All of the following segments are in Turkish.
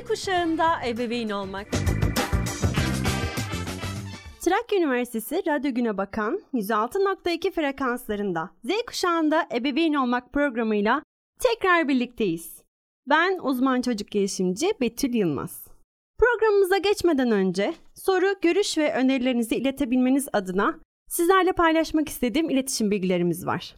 Z kuşağında ebeveyn olmak. Trakya Üniversitesi Radyo Güne Bakan 106.2 frekanslarında Z kuşağında ebeveyn olmak programıyla tekrar birlikteyiz. Ben uzman çocuk gelişimci Betül Yılmaz. Programımıza geçmeden önce soru, görüş ve önerilerinizi iletebilmeniz adına sizlerle paylaşmak istediğim iletişim bilgilerimiz var.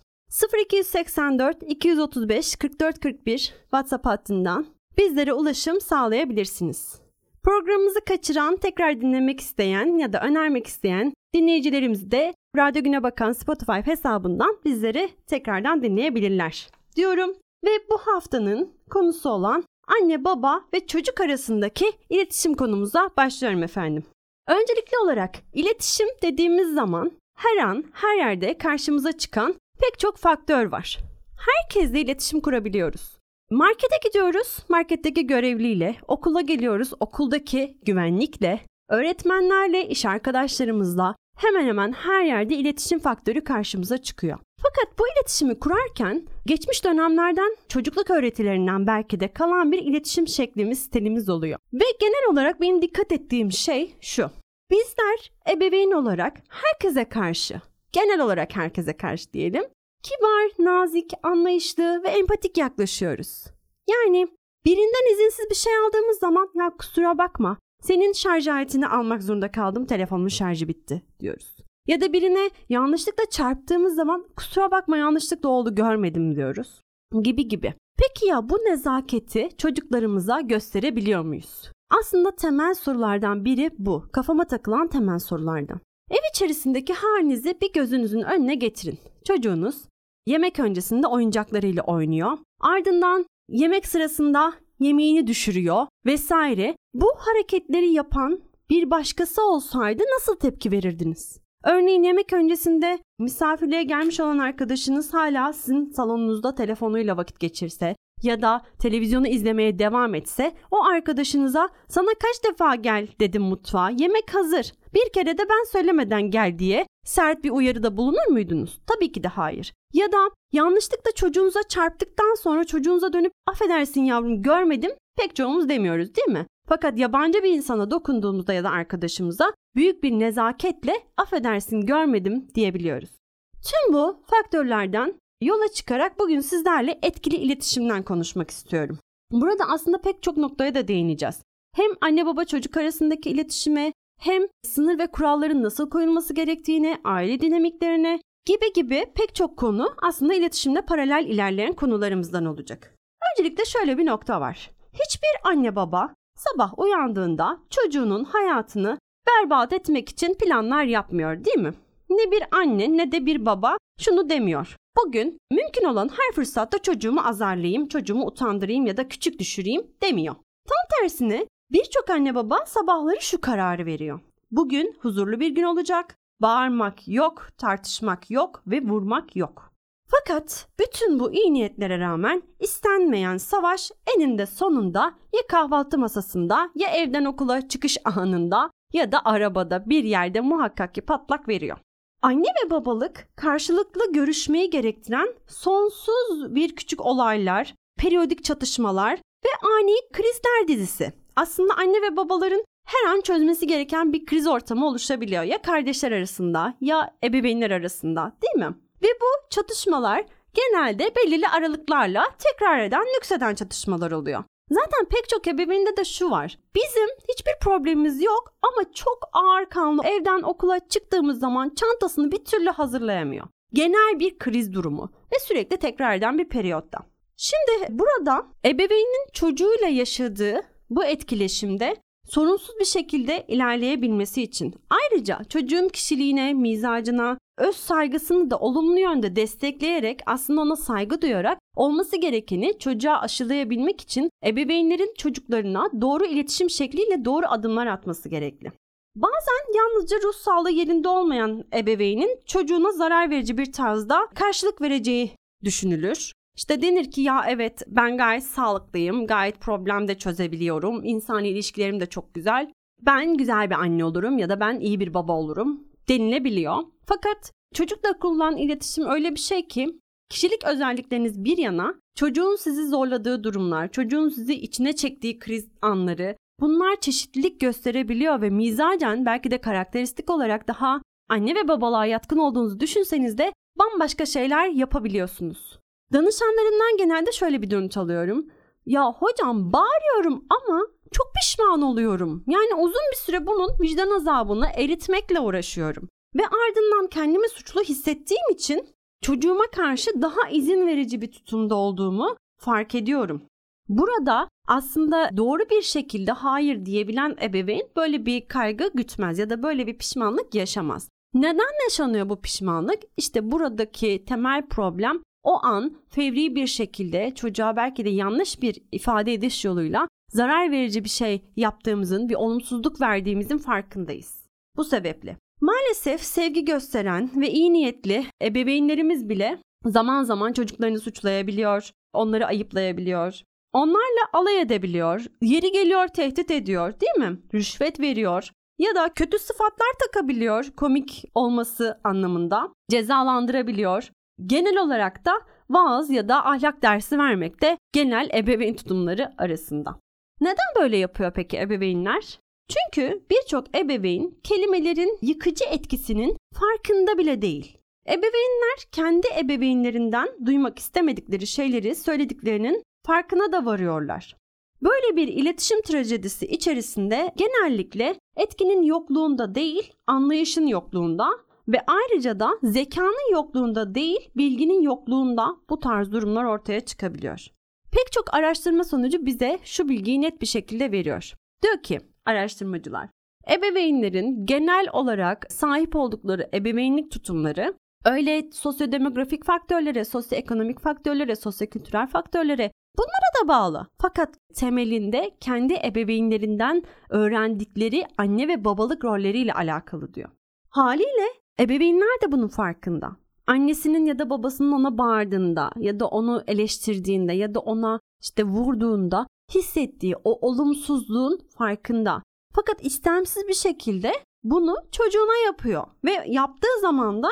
0284 235 44 41 WhatsApp hattından bizlere ulaşım sağlayabilirsiniz. Programımızı kaçıran, tekrar dinlemek isteyen ya da önermek isteyen dinleyicilerimiz de Radyo Güne Bakan Spotify hesabından bizleri tekrardan dinleyebilirler diyorum. Ve bu haftanın konusu olan anne baba ve çocuk arasındaki iletişim konumuza başlıyorum efendim. Öncelikli olarak iletişim dediğimiz zaman her an her yerde karşımıza çıkan pek çok faktör var. Herkesle iletişim kurabiliyoruz. Markete gidiyoruz, marketteki görevliyle, okula geliyoruz, okuldaki güvenlikle, öğretmenlerle, iş arkadaşlarımızla hemen hemen her yerde iletişim faktörü karşımıza çıkıyor. Fakat bu iletişimi kurarken geçmiş dönemlerden çocukluk öğretilerinden belki de kalan bir iletişim şeklimiz, stilimiz oluyor. Ve genel olarak benim dikkat ettiğim şey şu. Bizler ebeveyn olarak herkese karşı, genel olarak herkese karşı diyelim, kibar, nazik, anlayışlı ve empatik yaklaşıyoruz. Yani birinden izinsiz bir şey aldığımız zaman ya kusura bakma senin şarj aletini almak zorunda kaldım telefonumun şarjı bitti diyoruz. Ya da birine yanlışlıkla çarptığımız zaman kusura bakma yanlışlıkla oldu görmedim diyoruz. Gibi gibi. Peki ya bu nezaketi çocuklarımıza gösterebiliyor muyuz? Aslında temel sorulardan biri bu. Kafama takılan temel sorulardan. Ev içerisindeki halinizi bir gözünüzün önüne getirin. Çocuğunuz yemek öncesinde oyuncaklarıyla oynuyor. Ardından yemek sırasında yemeğini düşürüyor vesaire. Bu hareketleri yapan bir başkası olsaydı nasıl tepki verirdiniz? Örneğin yemek öncesinde misafirliğe gelmiş olan arkadaşınız hala sizin salonunuzda telefonuyla vakit geçirse ya da televizyonu izlemeye devam etse o arkadaşınıza sana kaç defa gel dedim mutfağa yemek hazır bir kere de ben söylemeden gel diye sert bir uyarıda bulunur muydunuz? Tabii ki de hayır. Ya da yanlışlıkla çocuğunuza çarptıktan sonra çocuğunuza dönüp affedersin yavrum görmedim pek çoğumuz demiyoruz değil mi? Fakat yabancı bir insana dokunduğumuzda ya da arkadaşımıza büyük bir nezaketle affedersin görmedim diyebiliyoruz. Tüm bu faktörlerden yola çıkarak bugün sizlerle etkili iletişimden konuşmak istiyorum. Burada aslında pek çok noktaya da değineceğiz. Hem anne baba çocuk arasındaki iletişime hem sınır ve kuralların nasıl koyulması gerektiğine, aile dinamiklerine gibi gibi pek çok konu aslında iletişimde paralel ilerleyen konularımızdan olacak. Öncelikle şöyle bir nokta var. Hiçbir anne baba sabah uyandığında çocuğunun hayatını berbat etmek için planlar yapmıyor değil mi? Ne bir anne ne de bir baba şunu demiyor. Bugün mümkün olan her fırsatta çocuğumu azarlayayım, çocuğumu utandırayım ya da küçük düşüreyim demiyor. Tam tersine birçok anne baba sabahları şu kararı veriyor. Bugün huzurlu bir gün olacak. Bağırmak yok, tartışmak yok ve vurmak yok. Fakat bütün bu iyi niyetlere rağmen istenmeyen savaş eninde sonunda ya kahvaltı masasında ya evden okula çıkış anında ya da arabada bir yerde muhakkak ki patlak veriyor. Anne ve babalık karşılıklı görüşmeyi gerektiren sonsuz bir küçük olaylar, periyodik çatışmalar ve ani krizler dizisi. Aslında anne ve babaların her an çözmesi gereken bir kriz ortamı oluşabiliyor. Ya kardeşler arasında ya ebeveynler arasında değil mi? Ve bu çatışmalar genelde belirli aralıklarla tekrar eden, nükseden çatışmalar oluyor. Zaten pek çok ebeveynde de şu var. Bizim hiçbir problemimiz yok ama çok ağır kanlı evden okula çıktığımız zaman çantasını bir türlü hazırlayamıyor. Genel bir kriz durumu ve sürekli tekrar eden bir periyotta. Şimdi burada ebeveynin çocuğuyla yaşadığı bu etkileşimde sorunsuz bir şekilde ilerleyebilmesi için ayrıca çocuğun kişiliğine, mizacına, öz saygısını da olumlu yönde destekleyerek aslında ona saygı duyarak olması gerekeni çocuğa aşılayabilmek için ebeveynlerin çocuklarına doğru iletişim şekliyle doğru adımlar atması gerekli. Bazen yalnızca ruh sağlığı yerinde olmayan ebeveynin çocuğuna zarar verici bir tarzda karşılık vereceği düşünülür. İşte denir ki ya evet ben gayet sağlıklıyım, gayet problem de çözebiliyorum, insani ilişkilerim de çok güzel. Ben güzel bir anne olurum ya da ben iyi bir baba olurum denilebiliyor. Fakat çocukla kurulan iletişim öyle bir şey ki kişilik özellikleriniz bir yana çocuğun sizi zorladığı durumlar, çocuğun sizi içine çektiği kriz anları bunlar çeşitlilik gösterebiliyor ve mizacen belki de karakteristik olarak daha anne ve babalığa yatkın olduğunuzu düşünseniz de bambaşka şeyler yapabiliyorsunuz. Danışanlarımdan genelde şöyle bir dönüt alıyorum. Ya hocam bağırıyorum ama çok pişman oluyorum. Yani uzun bir süre bunun vicdan azabını eritmekle uğraşıyorum. Ve ardından kendimi suçlu hissettiğim için çocuğuma karşı daha izin verici bir tutumda olduğumu fark ediyorum. Burada aslında doğru bir şekilde hayır diyebilen ebeveyn böyle bir kaygı gütmez ya da böyle bir pişmanlık yaşamaz. Neden yaşanıyor bu pişmanlık? İşte buradaki temel problem o an fevri bir şekilde çocuğa belki de yanlış bir ifade ediş yoluyla zarar verici bir şey yaptığımızın, bir olumsuzluk verdiğimizin farkındayız. Bu sebeple maalesef sevgi gösteren ve iyi niyetli ebeveynlerimiz bile zaman zaman çocuklarını suçlayabiliyor, onları ayıplayabiliyor. Onlarla alay edebiliyor, yeri geliyor tehdit ediyor değil mi? Rüşvet veriyor ya da kötü sıfatlar takabiliyor komik olması anlamında cezalandırabiliyor. Genel olarak da vaaz ya da ahlak dersi vermekte genel ebeveyn tutumları arasında. Neden böyle yapıyor peki ebeveynler? Çünkü birçok ebeveyn kelimelerin yıkıcı etkisinin farkında bile değil. Ebeveynler kendi ebeveynlerinden duymak istemedikleri şeyleri söylediklerinin farkına da varıyorlar. Böyle bir iletişim trajedisi içerisinde genellikle etkinin yokluğunda değil, anlayışın yokluğunda ve ayrıca da zekanın yokluğunda değil, bilginin yokluğunda bu tarz durumlar ortaya çıkabiliyor. Pek çok araştırma sonucu bize şu bilgiyi net bir şekilde veriyor. Diyor ki araştırmacılar, ebeveynlerin genel olarak sahip oldukları ebeveynlik tutumları öyle sosyodemografik faktörlere, sosyoekonomik faktörlere, sosyokültürel faktörlere bunlara da bağlı. Fakat temelinde kendi ebeveynlerinden öğrendikleri anne ve babalık rolleriyle alakalı diyor. Haliyle ebeveynler de bunun farkında annesinin ya da babasının ona bağırdığında ya da onu eleştirdiğinde ya da ona işte vurduğunda hissettiği o olumsuzluğun farkında. Fakat istemsiz bir şekilde bunu çocuğuna yapıyor ve yaptığı zaman da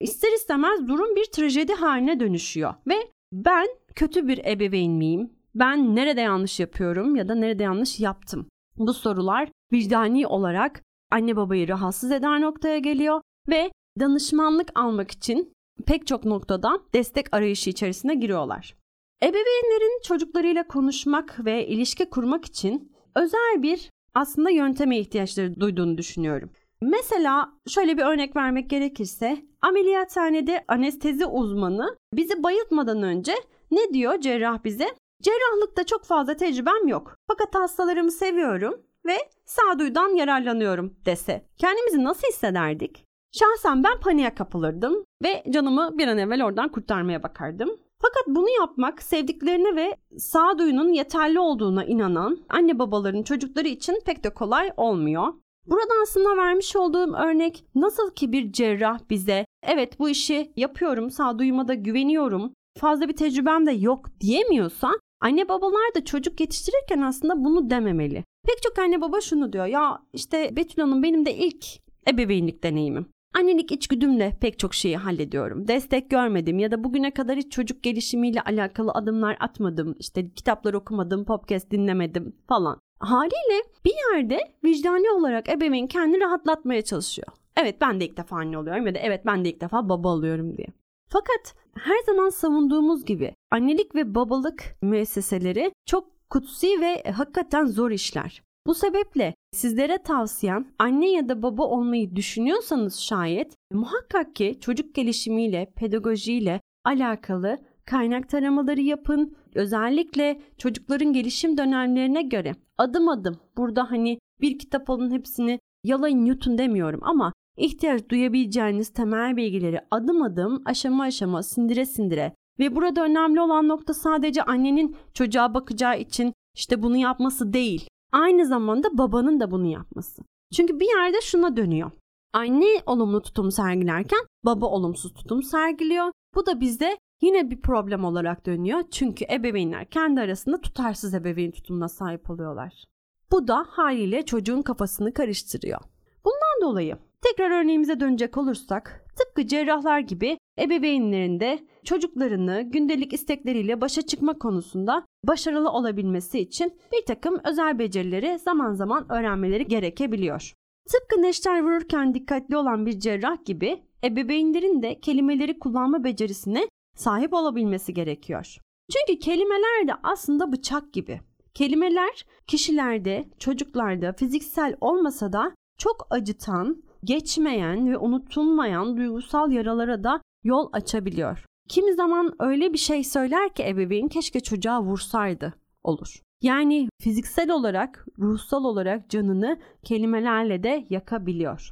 ister istemez durum bir trajedi haline dönüşüyor ve ben kötü bir ebeveyn miyim? Ben nerede yanlış yapıyorum ya da nerede yanlış yaptım? Bu sorular vicdani olarak anne babayı rahatsız eden noktaya geliyor ve danışmanlık almak için pek çok noktada destek arayışı içerisine giriyorlar. Ebeveynlerin çocuklarıyla konuşmak ve ilişki kurmak için özel bir aslında yönteme ihtiyaçları duyduğunu düşünüyorum. Mesela şöyle bir örnek vermek gerekirse ameliyathanede anestezi uzmanı bizi bayıltmadan önce ne diyor cerrah bize? Cerrahlıkta çok fazla tecrübem yok. Fakat hastalarımı seviyorum ve sağduyudan yararlanıyorum dese. Kendimizi nasıl hissederdik? Şahsen ben paniğe kapılırdım ve canımı bir an evvel oradan kurtarmaya bakardım. Fakat bunu yapmak sevdiklerine ve sağduyunun yeterli olduğuna inanan anne babaların çocukları için pek de kolay olmuyor. Burada aslında vermiş olduğum örnek nasıl ki bir cerrah bize evet bu işi yapıyorum sağduyuma da güveniyorum fazla bir tecrübem de yok diyemiyorsa anne babalar da çocuk yetiştirirken aslında bunu dememeli. Pek çok anne baba şunu diyor ya işte Betül Hanım benim de ilk ebeveynlik deneyimim. Annelik içgüdümle pek çok şeyi hallediyorum. Destek görmedim ya da bugüne kadar hiç çocuk gelişimiyle alakalı adımlar atmadım. İşte kitaplar okumadım, podcast dinlemedim falan. Haliyle bir yerde vicdani olarak ebeveyn kendini rahatlatmaya çalışıyor. Evet ben de ilk defa anne oluyorum ya da evet ben de ilk defa baba oluyorum diye. Fakat her zaman savunduğumuz gibi annelik ve babalık müesseseleri çok kutsi ve hakikaten zor işler. Bu sebeple sizlere tavsiyem anne ya da baba olmayı düşünüyorsanız şayet muhakkak ki çocuk gelişimiyle, pedagojiyle alakalı kaynak taramaları yapın. Özellikle çocukların gelişim dönemlerine göre adım adım burada hani bir kitap alın hepsini yalayın yutun demiyorum ama ihtiyaç duyabileceğiniz temel bilgileri adım adım aşama aşama sindire sindire ve burada önemli olan nokta sadece annenin çocuğa bakacağı için işte bunu yapması değil aynı zamanda babanın da bunu yapması. Çünkü bir yerde şuna dönüyor. Anne olumlu tutum sergilerken baba olumsuz tutum sergiliyor. Bu da bizde yine bir problem olarak dönüyor. Çünkü ebeveynler kendi arasında tutarsız ebeveyn tutumuna sahip oluyorlar. Bu da haliyle çocuğun kafasını karıştırıyor. Bundan dolayı tekrar örneğimize dönecek olursak tıpkı cerrahlar gibi ebeveynlerin de çocuklarını gündelik istekleriyle başa çıkma konusunda başarılı olabilmesi için bir takım özel becerileri zaman zaman öğrenmeleri gerekebiliyor. Tıpkı neşter vururken dikkatli olan bir cerrah gibi ebeveynlerin de kelimeleri kullanma becerisine sahip olabilmesi gerekiyor. Çünkü kelimeler de aslında bıçak gibi. Kelimeler kişilerde, çocuklarda fiziksel olmasa da çok acıtan, geçmeyen ve unutulmayan duygusal yaralara da yol açabiliyor. Kimi zaman öyle bir şey söyler ki ebeveyn keşke çocuğa vursaydı olur. Yani fiziksel olarak, ruhsal olarak canını kelimelerle de yakabiliyor.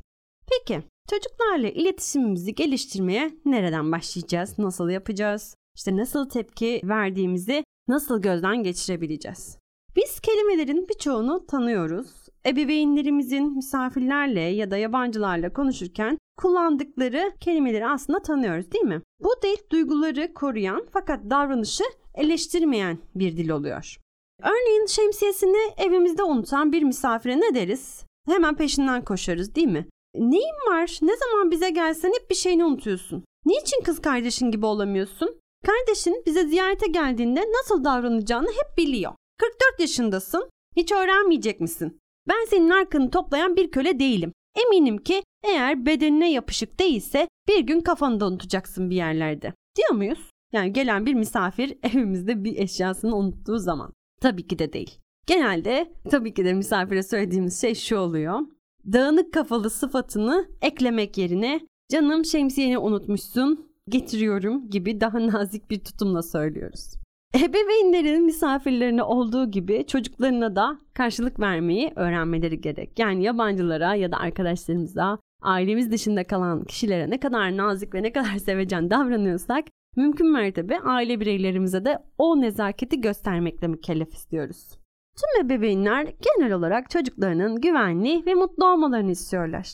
Peki çocuklarla iletişimimizi geliştirmeye nereden başlayacağız? Nasıl yapacağız? İşte nasıl tepki verdiğimizi nasıl gözden geçirebileceğiz? Biz kelimelerin birçoğunu tanıyoruz. Ebeveynlerimizin misafirlerle ya da yabancılarla konuşurken kullandıkları kelimeleri aslında tanıyoruz değil mi? Bu dil duyguları koruyan fakat davranışı eleştirmeyen bir dil oluyor. Örneğin şemsiyesini evimizde unutan bir misafire ne deriz? Hemen peşinden koşarız değil mi? Neyin var? Ne zaman bize gelsen hep bir şeyini unutuyorsun. Niçin kız kardeşin gibi olamıyorsun? Kardeşin bize ziyarete geldiğinde nasıl davranacağını hep biliyor. 44 yaşındasın. Hiç öğrenmeyecek misin? Ben senin arkanı toplayan bir köle değilim. Eminim ki eğer bedenine yapışık değilse bir gün kafanı da unutacaksın bir yerlerde. Diyor muyuz? Yani gelen bir misafir evimizde bir eşyasını unuttuğu zaman. Tabii ki de değil. Genelde tabii ki de misafire söylediğimiz şey şu oluyor. Dağınık kafalı sıfatını eklemek yerine canım şemsiyeni unutmuşsun getiriyorum gibi daha nazik bir tutumla söylüyoruz. Ebeveynlerin misafirlerine olduğu gibi çocuklarına da karşılık vermeyi öğrenmeleri gerek. Yani yabancılara ya da arkadaşlarımıza, ailemiz dışında kalan kişilere ne kadar nazik ve ne kadar sevecen davranıyorsak mümkün mertebe aile bireylerimize de o nezaketi göstermekle mükellef istiyoruz. Tüm ebeveynler genel olarak çocuklarının güvenli ve mutlu olmalarını istiyorlar.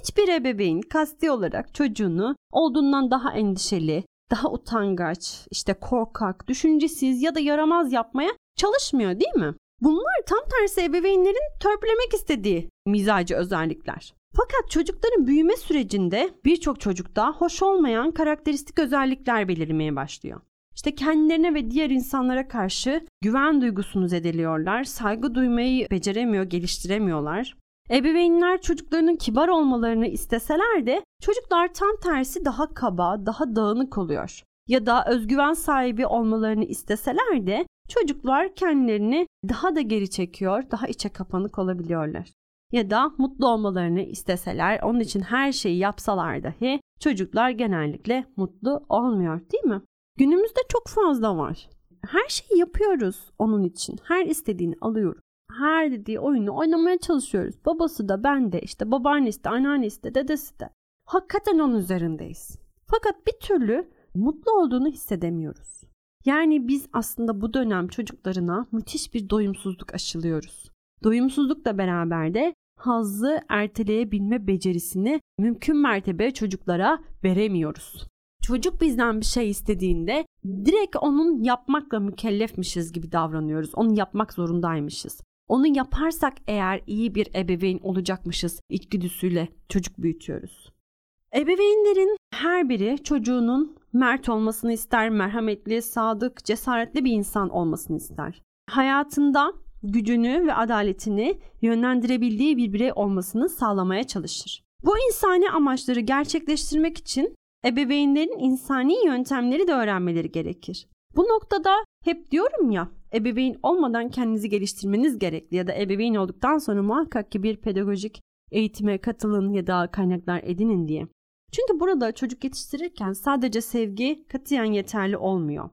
Hiçbir ebeveyn kasti olarak çocuğunu olduğundan daha endişeli, daha utangaç, işte korkak, düşüncesiz ya da yaramaz yapmaya çalışmıyor değil mi? Bunlar tam tersi ebeveynlerin törpülemek istediği mizacı özellikler. Fakat çocukların büyüme sürecinde birçok çocukta hoş olmayan karakteristik özellikler belirmeye başlıyor. İşte kendilerine ve diğer insanlara karşı güven duygusunu zedeliyorlar, saygı duymayı beceremiyor, geliştiremiyorlar. Ebeveynler çocuklarının kibar olmalarını isteseler de çocuklar tam tersi daha kaba, daha dağınık oluyor. Ya da özgüven sahibi olmalarını isteseler de çocuklar kendilerini daha da geri çekiyor, daha içe kapanık olabiliyorlar. Ya da mutlu olmalarını isteseler, onun için her şeyi yapsalar dahi çocuklar genellikle mutlu olmuyor değil mi? Günümüzde çok fazla var. Her şeyi yapıyoruz onun için. Her istediğini alıyor her dediği oyunu oynamaya çalışıyoruz. Babası da ben de işte babaannesi de anneannesi de dedesi de. Hakikaten onun üzerindeyiz. Fakat bir türlü mutlu olduğunu hissedemiyoruz. Yani biz aslında bu dönem çocuklarına müthiş bir doyumsuzluk aşılıyoruz. Doyumsuzlukla beraber de hazzı erteleyebilme becerisini mümkün mertebe çocuklara veremiyoruz. Çocuk bizden bir şey istediğinde direkt onun yapmakla mükellefmişiz gibi davranıyoruz. Onu yapmak zorundaymışız. Onu yaparsak eğer iyi bir ebeveyn olacakmışız içgüdüsüyle çocuk büyütüyoruz. Ebeveynlerin her biri çocuğunun mert olmasını ister, merhametli, sadık, cesaretli bir insan olmasını ister. Hayatında gücünü ve adaletini yönlendirebildiği bir birey olmasını sağlamaya çalışır. Bu insani amaçları gerçekleştirmek için ebeveynlerin insani yöntemleri de öğrenmeleri gerekir. Bu noktada hep diyorum ya ebeveyn olmadan kendinizi geliştirmeniz gerekli ya da ebeveyn olduktan sonra muhakkak ki bir pedagojik eğitime katılın ya da kaynaklar edinin diye. Çünkü burada çocuk yetiştirirken sadece sevgi katiyen yeterli olmuyor.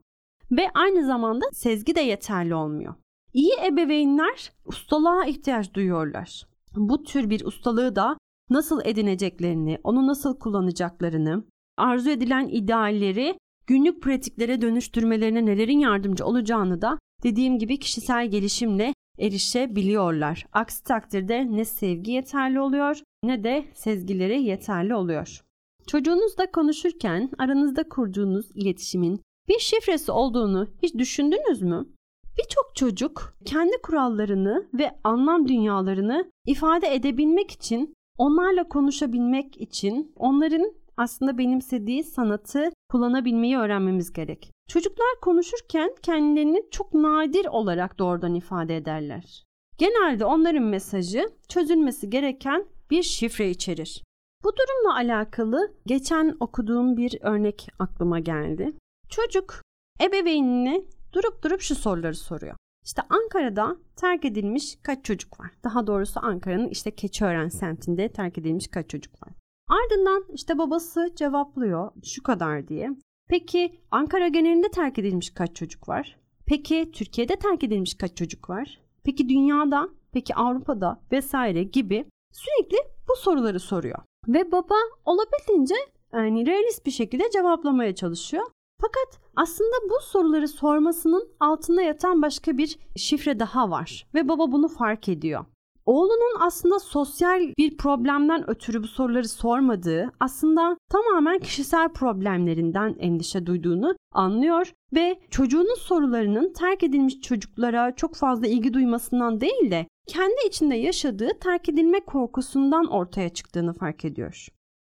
Ve aynı zamanda sezgi de yeterli olmuyor. İyi ebeveynler ustalığa ihtiyaç duyuyorlar. Bu tür bir ustalığı da nasıl edineceklerini, onu nasıl kullanacaklarını, arzu edilen idealleri günlük pratiklere dönüştürmelerine nelerin yardımcı olacağını da dediğim gibi kişisel gelişimle erişebiliyorlar. Aksi takdirde ne sevgi yeterli oluyor ne de sezgileri yeterli oluyor. Çocuğunuzla konuşurken aranızda kurduğunuz iletişimin bir şifresi olduğunu hiç düşündünüz mü? Birçok çocuk kendi kurallarını ve anlam dünyalarını ifade edebilmek için, onlarla konuşabilmek için onların aslında benimsediği sanatı kullanabilmeyi öğrenmemiz gerek. Çocuklar konuşurken kendilerini çok nadir olarak doğrudan ifade ederler. Genelde onların mesajı çözülmesi gereken bir şifre içerir. Bu durumla alakalı geçen okuduğum bir örnek aklıma geldi. Çocuk ebeveynine durup durup şu soruları soruyor. İşte Ankara'da terk edilmiş kaç çocuk var? Daha doğrusu Ankara'nın işte Keçiören semtinde terk edilmiş kaç çocuk var? Ardından işte babası cevaplıyor şu kadar diye. Peki Ankara genelinde terk edilmiş kaç çocuk var? Peki Türkiye'de terk edilmiş kaç çocuk var? Peki dünyada, peki Avrupa'da vesaire gibi sürekli bu soruları soruyor. Ve baba olabildiğince yani realist bir şekilde cevaplamaya çalışıyor. Fakat aslında bu soruları sormasının altında yatan başka bir şifre daha var ve baba bunu fark ediyor. Oğlunun aslında sosyal bir problemden ötürü bu soruları sormadığı, aslında tamamen kişisel problemlerinden endişe duyduğunu anlıyor ve çocuğunun sorularının terk edilmiş çocuklara çok fazla ilgi duymasından değil de kendi içinde yaşadığı terk edilme korkusundan ortaya çıktığını fark ediyor.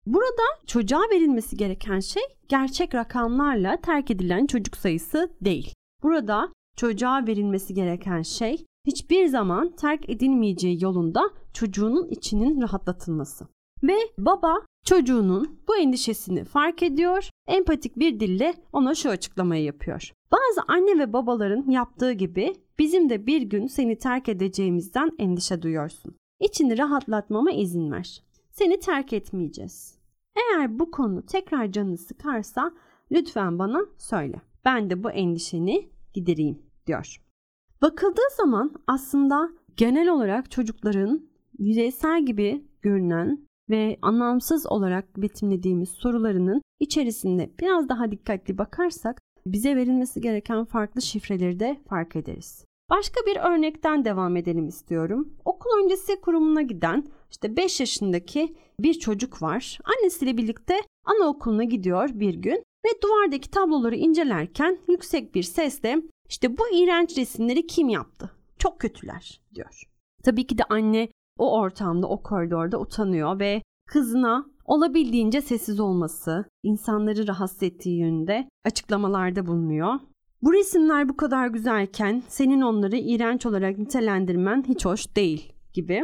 Burada çocuğa verilmesi gereken şey gerçek rakamlarla terk edilen çocuk sayısı değil. Burada çocuğa verilmesi gereken şey hiçbir zaman terk edilmeyeceği yolunda çocuğunun içinin rahatlatılması. Ve baba çocuğunun bu endişesini fark ediyor, empatik bir dille ona şu açıklamayı yapıyor. Bazı anne ve babaların yaptığı gibi bizim de bir gün seni terk edeceğimizden endişe duyuyorsun. İçini rahatlatmama izin ver. Seni terk etmeyeceğiz. Eğer bu konu tekrar canını sıkarsa lütfen bana söyle. Ben de bu endişeni gidereyim diyor. Bakıldığı zaman aslında genel olarak çocukların yüzeysel gibi görünen ve anlamsız olarak betimlediğimiz sorularının içerisinde biraz daha dikkatli bakarsak bize verilmesi gereken farklı şifreleri de fark ederiz. Başka bir örnekten devam edelim istiyorum. Okul öncesi kurumuna giden işte 5 yaşındaki bir çocuk var. Annesiyle birlikte anaokuluna gidiyor bir gün ve duvardaki tabloları incelerken yüksek bir sesle işte bu iğrenç resimleri kim yaptı? Çok kötüler diyor. Tabii ki de anne o ortamda, o koridorda utanıyor ve kızına olabildiğince sessiz olması, insanları rahatsız ettiği yönünde açıklamalarda bulunuyor. Bu resimler bu kadar güzelken senin onları iğrenç olarak nitelendirmen hiç hoş değil gibi.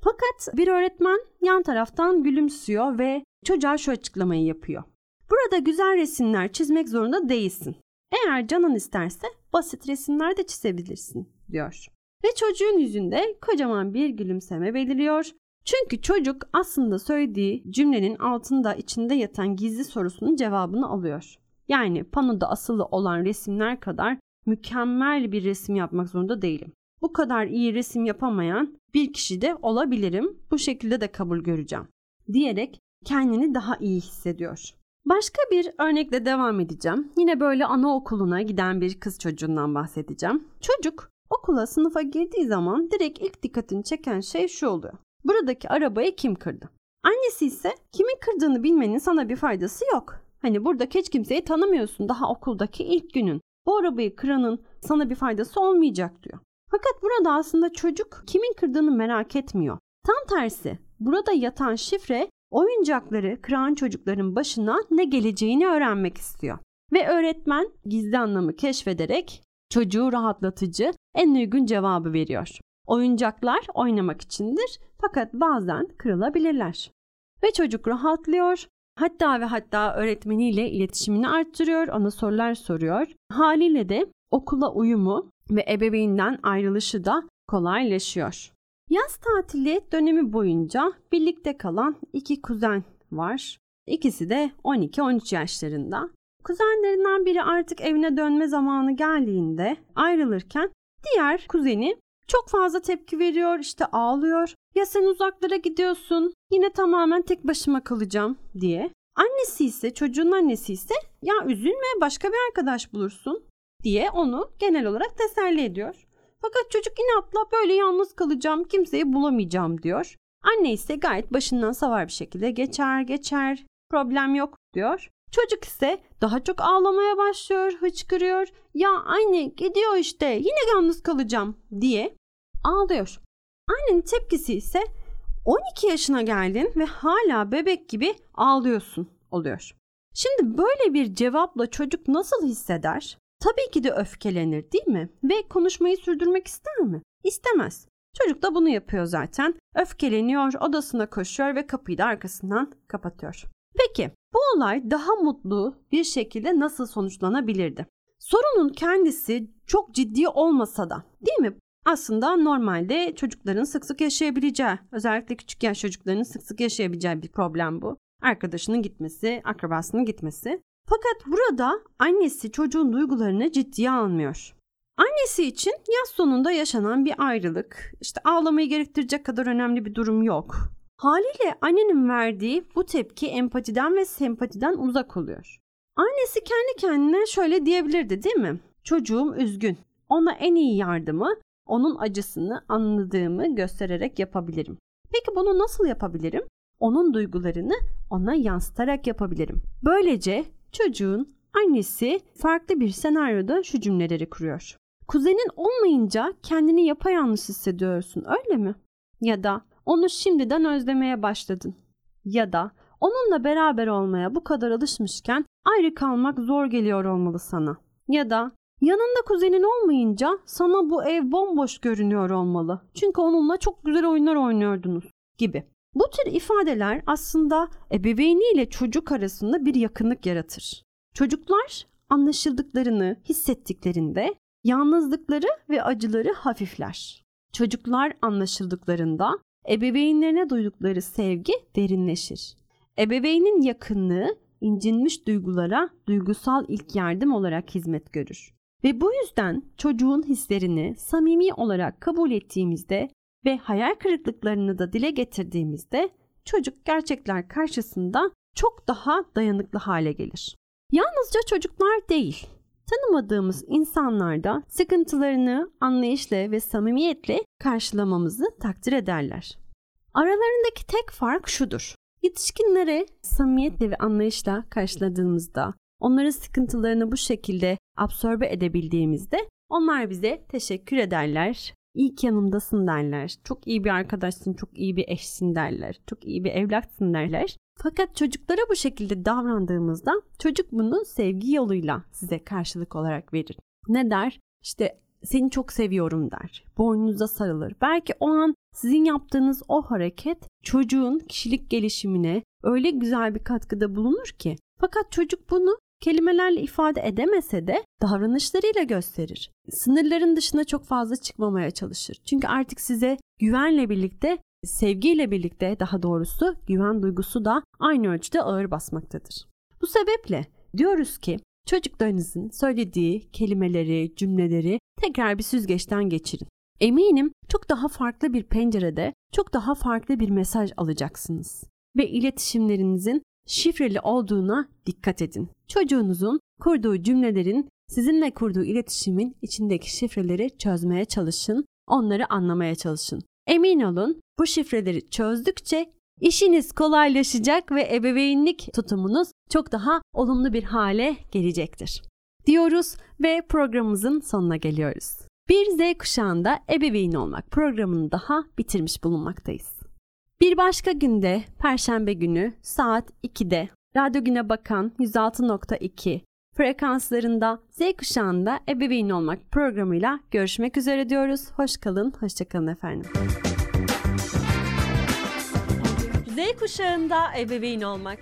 Fakat bir öğretmen yan taraftan gülümsüyor ve çocuğa şu açıklamayı yapıyor. Burada güzel resimler çizmek zorunda değilsin. Eğer canın isterse basit resimler de çizebilirsin diyor. Ve çocuğun yüzünde kocaman bir gülümseme beliriyor. Çünkü çocuk aslında söylediği cümlenin altında içinde yatan gizli sorusunun cevabını alıyor. Yani panoda asılı olan resimler kadar mükemmel bir resim yapmak zorunda değilim. Bu kadar iyi resim yapamayan bir kişi de olabilirim. Bu şekilde de kabul göreceğim. Diyerek kendini daha iyi hissediyor. Başka bir örnekle devam edeceğim. Yine böyle anaokuluna giden bir kız çocuğundan bahsedeceğim. Çocuk okula sınıfa girdiği zaman direkt ilk dikkatini çeken şey şu oluyor. Buradaki arabayı kim kırdı? Annesi ise kimin kırdığını bilmenin sana bir faydası yok. Hani burada hiç kimseyi tanımıyorsun daha okuldaki ilk günün. Bu arabayı kıranın sana bir faydası olmayacak diyor. Fakat burada aslında çocuk kimin kırdığını merak etmiyor. Tam tersi burada yatan şifre oyuncakları kıran çocukların başına ne geleceğini öğrenmek istiyor. Ve öğretmen gizli anlamı keşfederek çocuğu rahatlatıcı en uygun cevabı veriyor. Oyuncaklar oynamak içindir fakat bazen kırılabilirler. Ve çocuk rahatlıyor. Hatta ve hatta öğretmeniyle iletişimini arttırıyor, ona sorular soruyor. Haliyle de okula uyumu ve ebeveynden ayrılışı da kolaylaşıyor. Yaz tatili dönemi boyunca birlikte kalan iki kuzen var. İkisi de 12-13 yaşlarında. Kuzenlerinden biri artık evine dönme zamanı geldiğinde ayrılırken diğer kuzeni çok fazla tepki veriyor, işte ağlıyor. Ya sen uzaklara gidiyorsun, yine tamamen tek başıma kalacağım diye. Annesi ise, çocuğun annesi ise ya üzülme başka bir arkadaş bulursun diye onu genel olarak teselli ediyor. Fakat çocuk inatla böyle yalnız kalacağım, kimseyi bulamayacağım diyor. Anne ise gayet başından savar bir şekilde geçer geçer, problem yok diyor. Çocuk ise daha çok ağlamaya başlıyor, hıçkırıyor. Ya anne gidiyor işte yine yalnız kalacağım diye ağlıyor. Annenin tepkisi ise 12 yaşına geldin ve hala bebek gibi ağlıyorsun oluyor. Şimdi böyle bir cevapla çocuk nasıl hisseder? Tabii ki de öfkelenir değil mi? Ve konuşmayı sürdürmek ister mi? İstemez. Çocuk da bunu yapıyor zaten. Öfkeleniyor, odasına koşuyor ve kapıyı da arkasından kapatıyor. Peki bu olay daha mutlu bir şekilde nasıl sonuçlanabilirdi? Sorunun kendisi çok ciddi olmasa da değil mi? Aslında normalde çocukların sık sık yaşayabileceği, özellikle küçük yaş çocukların sık sık yaşayabileceği bir problem bu. Arkadaşının gitmesi, akrabasının gitmesi. Fakat burada annesi çocuğun duygularını ciddiye almıyor. Annesi için yaz sonunda yaşanan bir ayrılık, işte ağlamayı gerektirecek kadar önemli bir durum yok. Haliyle annenin verdiği bu tepki empatiden ve sempatiden uzak oluyor. Annesi kendi kendine şöyle diyebilirdi değil mi? Çocuğum üzgün. Ona en iyi yardımı onun acısını anladığımı göstererek yapabilirim. Peki bunu nasıl yapabilirim? Onun duygularını ona yansıtarak yapabilirim. Böylece çocuğun annesi farklı bir senaryoda şu cümleleri kuruyor. Kuzenin olmayınca kendini yapayalnız hissediyorsun öyle mi? Ya da onu şimdiden özlemeye başladın. Ya da onunla beraber olmaya bu kadar alışmışken ayrı kalmak zor geliyor olmalı sana. Ya da yanında kuzenin olmayınca sana bu ev bomboş görünüyor olmalı. Çünkü onunla çok güzel oyunlar oynuyordunuz gibi. Bu tür ifadeler aslında ebeveyniyle çocuk arasında bir yakınlık yaratır. Çocuklar anlaşıldıklarını hissettiklerinde yalnızlıkları ve acıları hafifler. Çocuklar anlaşıldıklarında ebeveynlerine duydukları sevgi derinleşir. Ebeveynin yakınlığı incinmiş duygulara duygusal ilk yardım olarak hizmet görür. Ve bu yüzden çocuğun hislerini samimi olarak kabul ettiğimizde ve hayal kırıklıklarını da dile getirdiğimizde çocuk gerçekler karşısında çok daha dayanıklı hale gelir. Yalnızca çocuklar değil, tanımadığımız insanlar da sıkıntılarını anlayışla ve samimiyetle karşılamamızı takdir ederler. Aralarındaki tek fark şudur. Yetişkinlere samimiyetle ve anlayışla karşıladığımızda, onların sıkıntılarını bu şekilde absorbe edebildiğimizde onlar bize teşekkür ederler, iyi ki yanımdasın derler. Çok iyi bir arkadaşsın, çok iyi bir eşsin derler. Çok iyi bir evlatsın derler. Fakat çocuklara bu şekilde davrandığımızda çocuk bunu sevgi yoluyla size karşılık olarak verir. Ne der? İşte seni çok seviyorum der. Boynunuza sarılır. Belki o an sizin yaptığınız o hareket çocuğun kişilik gelişimine öyle güzel bir katkıda bulunur ki. Fakat çocuk bunu kelimelerle ifade edemese de davranışlarıyla gösterir. Sınırların dışına çok fazla çıkmamaya çalışır. Çünkü artık size güvenle birlikte, sevgiyle birlikte daha doğrusu güven duygusu da aynı ölçüde ağır basmaktadır. Bu sebeple diyoruz ki çocuklarınızın söylediği kelimeleri, cümleleri tekrar bir süzgeçten geçirin. Eminim çok daha farklı bir pencerede, çok daha farklı bir mesaj alacaksınız ve iletişimlerinizin şifreli olduğuna dikkat edin. Çocuğunuzun kurduğu cümlelerin sizinle kurduğu iletişimin içindeki şifreleri çözmeye çalışın, onları anlamaya çalışın. Emin olun bu şifreleri çözdükçe işiniz kolaylaşacak ve ebeveynlik tutumunuz çok daha olumlu bir hale gelecektir. Diyoruz ve programımızın sonuna geliyoruz. Bir Z kuşağında ebeveyn olmak programını daha bitirmiş bulunmaktayız. Bir başka günde Perşembe günü saat 2'de Radyo Güne Bakan 106.2 frekanslarında Z kuşağında ebeveyn olmak programıyla görüşmek üzere diyoruz. Hoş kalın, hoşçakalın efendim. Z kuşağında ebeveyn olmak.